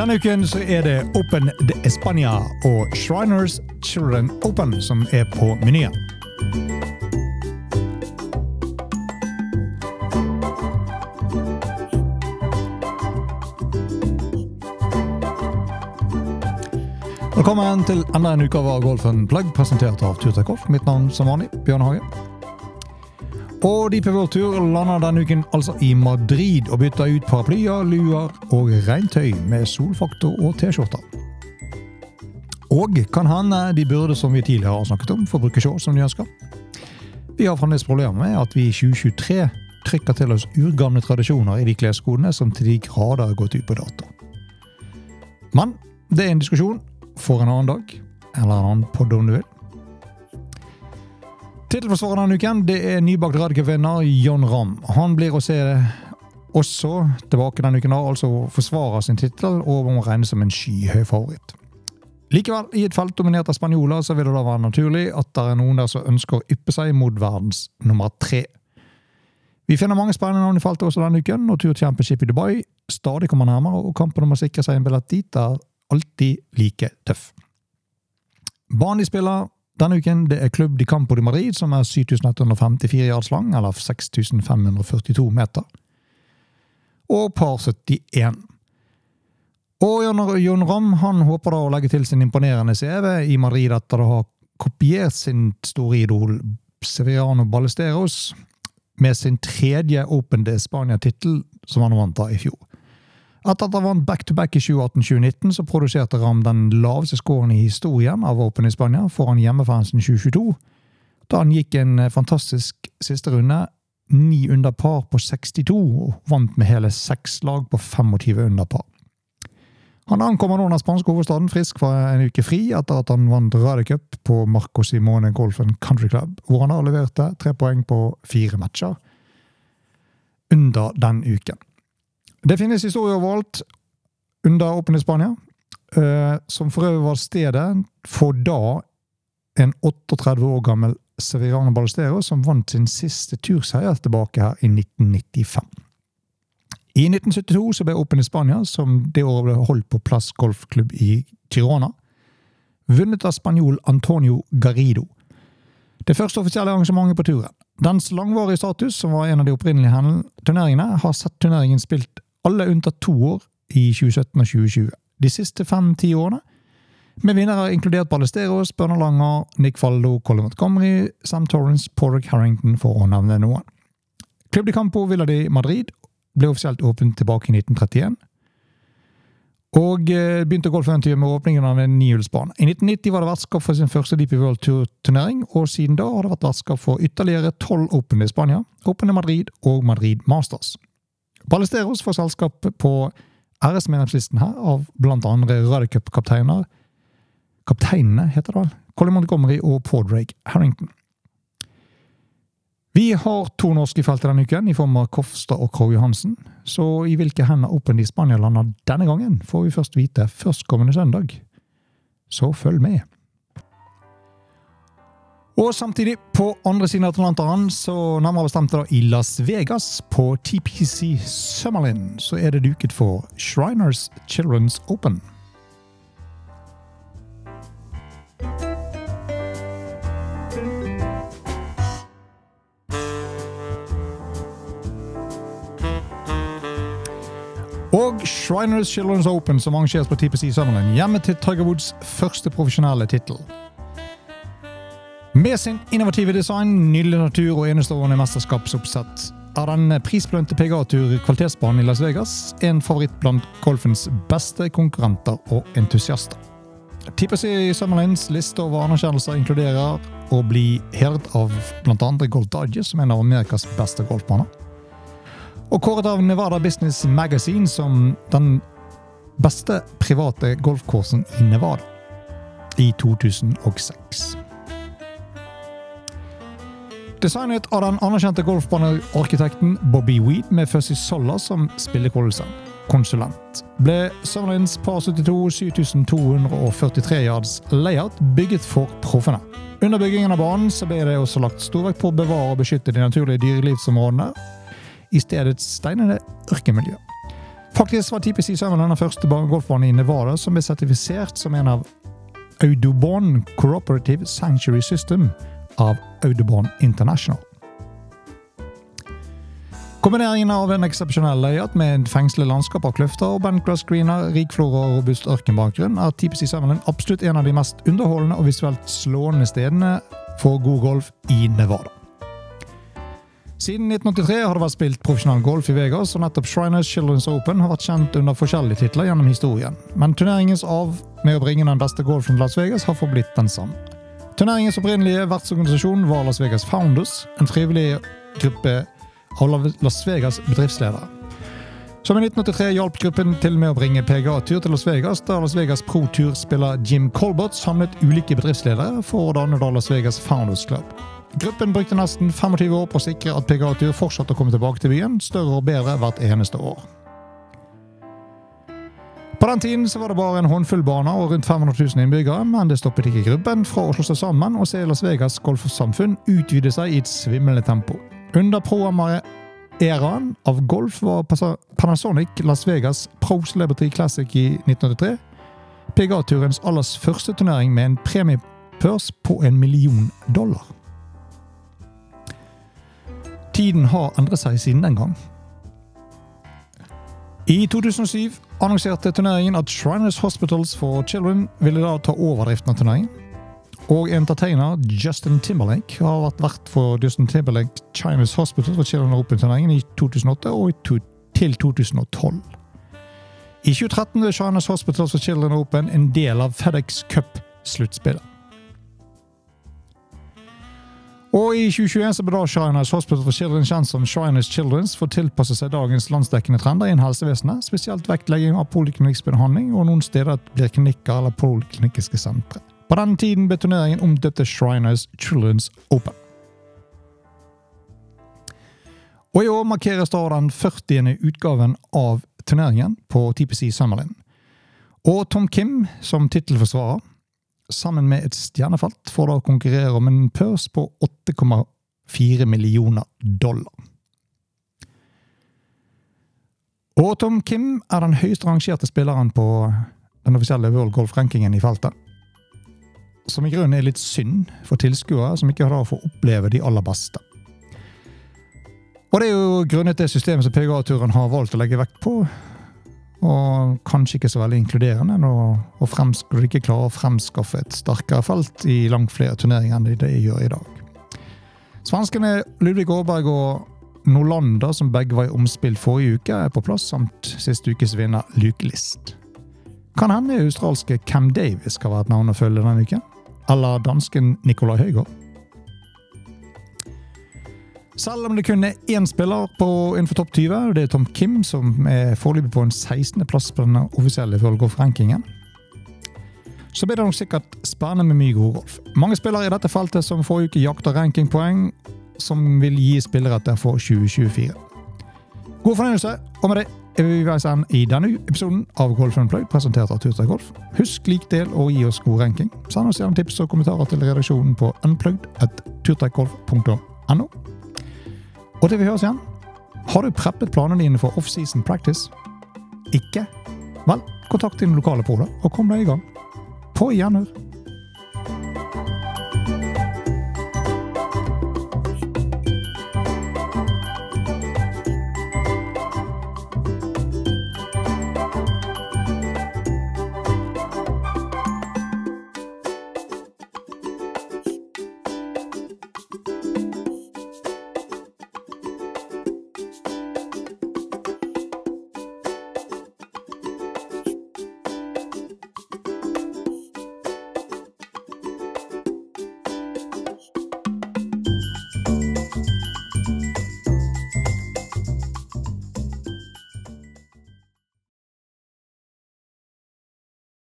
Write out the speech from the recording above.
Denne uken så er det Open de España og Shriners Children Open som er på menyen. Velkommen til enda en utgave av Golfen Plug, presentert av Turtek Golf. Mitt navn som vanlig, Bjørn Hage. Og DP World Tour lander denne uken altså i Madrid og bytter ut paraplyer, luer og regntøy med solfaktor og T-skjorter. Og kan hende de burde, som vi tidligere har snakket om, få bruke shorts som de ønsker. Vi har fremdeles problemer med at vi i 2023 trykker til oss urgamle tradisjoner i de kleskodene som til de grader har gått ut på dato. Men det er en diskusjon for en annen dag, eller en annen podd om du vil. Tittelforsvareren denne uken det er nybakt Radicus-vinner John Ramm. Han blir å se også tilbake denne uken, altså forsvarer sin tittel og må regnes som en skyhøy favoritt. Likevel, i et felt dominert av spanjoler, så vil det da være naturlig at det er noen der som ønsker å yppe seg mot verdens nummer tre. Vi finner mange spennende navn i feltet også denne uken, og Tour Championship i Dubai stadig kommer nærmere, og kampen om å sikre seg en billett dit er alltid like tøff. Banen de spiller denne uken, det er Club de Campo de Madrid, som er 7154 yards lang, eller 6542 meter. Og par 71. Og Jon Ramm han håper da å legge til sin imponerende CV i Madrid etter å ha kopiert sin store idol Severiano Ballesteros med sin tredje Open de Spania-tittel, som han vant da i fjor. Etter at han vant back-to-back i 2018-2019, så produserte Ram den laveste scoren i historien av Open i Spania foran hjemmefansen 2022, da han gikk en fantastisk siste runde, ni under par på 62, og vant med hele seks lag på 25 under par. Han ankommer nå den spanske hovedstaden frisk fra en uke fri etter at han vant Radicup på Marco Simone Golf Country Club, hvor han har leverte tre poeng på fire matcher under den uken. Det finnes historier overalt under Åpen i Spania, som for øvrig var stedet for da en 38 år gammel Severiano Ballestero som vant sin siste turseier tilbake her i 1995. I 1972 så ble Open i Spania, som det året ble holdt på Plass golfklubb i Tirona, vunnet av spanjol Antonio Garrido. Det første offisielle arrangementet på turen. Dens langvarige status, som var en av de opprinnelige turneringene, har sett turneringen spilt alle unntatt to år i 2017 og 2020. De siste fem-ti årene, med vinnere inkludert Ballesteros, Bjørnar Langer, Nick Faldo, Colin Montgomery, Sam Torrance, Porrick Harrington, for å nevne noen. Club de Campo Villa de Madrid ble offisielt åpnet tilbake i 1931. Og begynte golfeventyret med åpningen av en nihjulsbane. I 1990 var det vertskap for sin første Deep World Tour-turnering, og siden da har det vært vertskap for ytterligere tolv Open i Spania, Open i Madrid og Madrid Masters. Ballesteros får selskap på RS-medlemslisten her av blant andre Radicup-kapteiner Kapteinene, heter det vel? Colin Montgomery og Paul Drake Harrington. Vi har to norske i feltet denne uken, i form av Kofstad og Krog Johansen. Så i hvilke hender Open i Spania lander denne gangen, får vi først vite førstkommende søndag. Så følg med! Og samtidig, på andre siden av Atlanteren, så nærmere bestemt i Las Vegas, på TPC Summerlin, så er det duket for Shriners Children's Open. Og Shriners Children's Open, som arrangeres på TPC Summerlin, hjemme til Tiger Woods første profesjonelle tittel. Med sin innovative design, nydelig natur og enestående mesterskapsoppsett er den prisbelønte PGA-tur kvalitetsbanen i Las Vegas en favoritt blant golfens beste konkurrenter og entusiaster. TPC Summerlins liste over anerkjennelser inkluderer å bli hedret av bl.a. Gold Digest som en av Amerikas beste golfbaner. Og kåret av Nevada Business Magazine som den beste private golfkursen i Nevada i 2006. Designet av den anerkjente golfbanearkitekten Bobby Weed med Fuzzy Solla som spillekonsulent. Ble Summerlins par 72 7243 yards layout bygget for proffene. Under byggingen av banen så ble det også lagt stor vekt på å bevare og beskytte de naturlige dyrelivsområdene i stedets steinede ørkenmiljø. Faktisk var TPC Summerland den første golfbanen i Nevada som ble sertifisert som en av Audubon Cooperative Sanctuary System av Audubon International. Kombineringen av en eksepsjonell layout med fengselig landskap av kløfter og bentgrass screener, rik flora og robust ørkenbakgrunn er TPC Summerland absolutt en av de mest underholdende og visuelt slående stedene for god golf i Nevada. Siden 1983 har det vært spilt profesjonell golf i Vegas, og nettopp Shriners Children's Open har vært kjent under forskjellige titler gjennom historien. Men turneringens av med å bringe den beste golfen til Las Vegas har forblitt den samme. Turneringens opprinnelige vertsorganisasjon var Las Vegas Founders, en frivillig gruppe av Las Vegas bedriftsledere. Som i 1983 hjalp gruppen til med å bringe PGA-tur til Las Vegas, da Las Vegas Pro Tour-spiller Jim Colbert samlet ulike bedriftsledere for å danne Las Vegas Founders Club. Gruppen brukte nesten 25 år på å sikre at PGA-tur fortsatte å komme tilbake til byen, større og bedre hvert eneste år. Den tiden så var det bare en håndfull baner og rundt 500 000 innbyggere, men det stoppet ikke gruppen fra å slå seg sammen og se Las Vegas golfsamfunn utvide seg i et svimlende tempo. Under pro-eraen av golf var Panasonic Las Vegas Pro Celebrity Classic i 1983 PGA-turens aller første turnering med en premiepørs på en million dollar. Tiden har endret seg siden den gang. I 2007 annonserte turneringen at Shriners Hospitals for Children ville da ta over driften av turneringen. Og entertainer Justin Timberlake har vært vert for Justin Timberlake China's Hospital for Children Open-turneringen i 2008 og til 2012. I 2013 ble China's Hospitals for Children Open en del av FedEx Cup-sluttspillet. Og i 2021 så da Shriners Hospital for Children kjent som Shriners Children's for å tilpasse seg dagens landsdekkende trender innen helsevesenet, spesielt vektlegging av poliklinikkbehandling, og noen steder blir klinikker eller poliklinikiske sentre. På den tiden ble turneringen omdøpt til Shriners Children's Open. Og i år markeres da den 40. utgaven av turneringen på TPC Summerlin. Og Tom Kim som tittelforsvarer sammen med et stjernefelt får da konkurrere om en pørs på 8,4 millioner dollar. Og Tom Kim er den høyest rangerte spilleren på den offisielle World Golf-rankingen i feltet. Som i grunnen er litt synd for tilskuere som ikke har fått oppleve de aller beste. Og det er jo grunnet det systemet som PGA-turen har valgt å legge vekt på, og kanskje ikke så veldig inkluderende og du ikke klarer å fremskaffe et sterkere felt i langt flere turneringer enn de, de gjør i dag. Svenskene Ludvig Aaberg og Nolander, som begge var i omspill forrige uke, er på plass, samt siste ukes vinner Luke List. Kan hende australske Cam Davis skal være et navn å følge denne uken. Eller dansken Nicolai Høygaard. Selv om det kun er én spiller på innenfor topp 20, og det er Tom Kim, som er foreløpig på en 16.-plass på den offisielle World Golf-rankingen, så blir det nok sikkert spennende med mye god golf. Mange spillere i dette feltet som forrige uke jakter rankingpoeng som vil gi spilleretter for 2024. God fornøyelse, og med det er vi ved ende i denne episoden av Golf Unplugged, presentert av Turtøy Golf. Husk lik del og gi oss god ranking. Send oss gjerne tips og kommentarer til redaksjonen på unplugged.turtøygolf.no. Og til vi høres igjen, har du preppet planene dine for offseason practice? Ikke? Vel, kontakt din lokale poler og kom deg i gang. På gjenhør.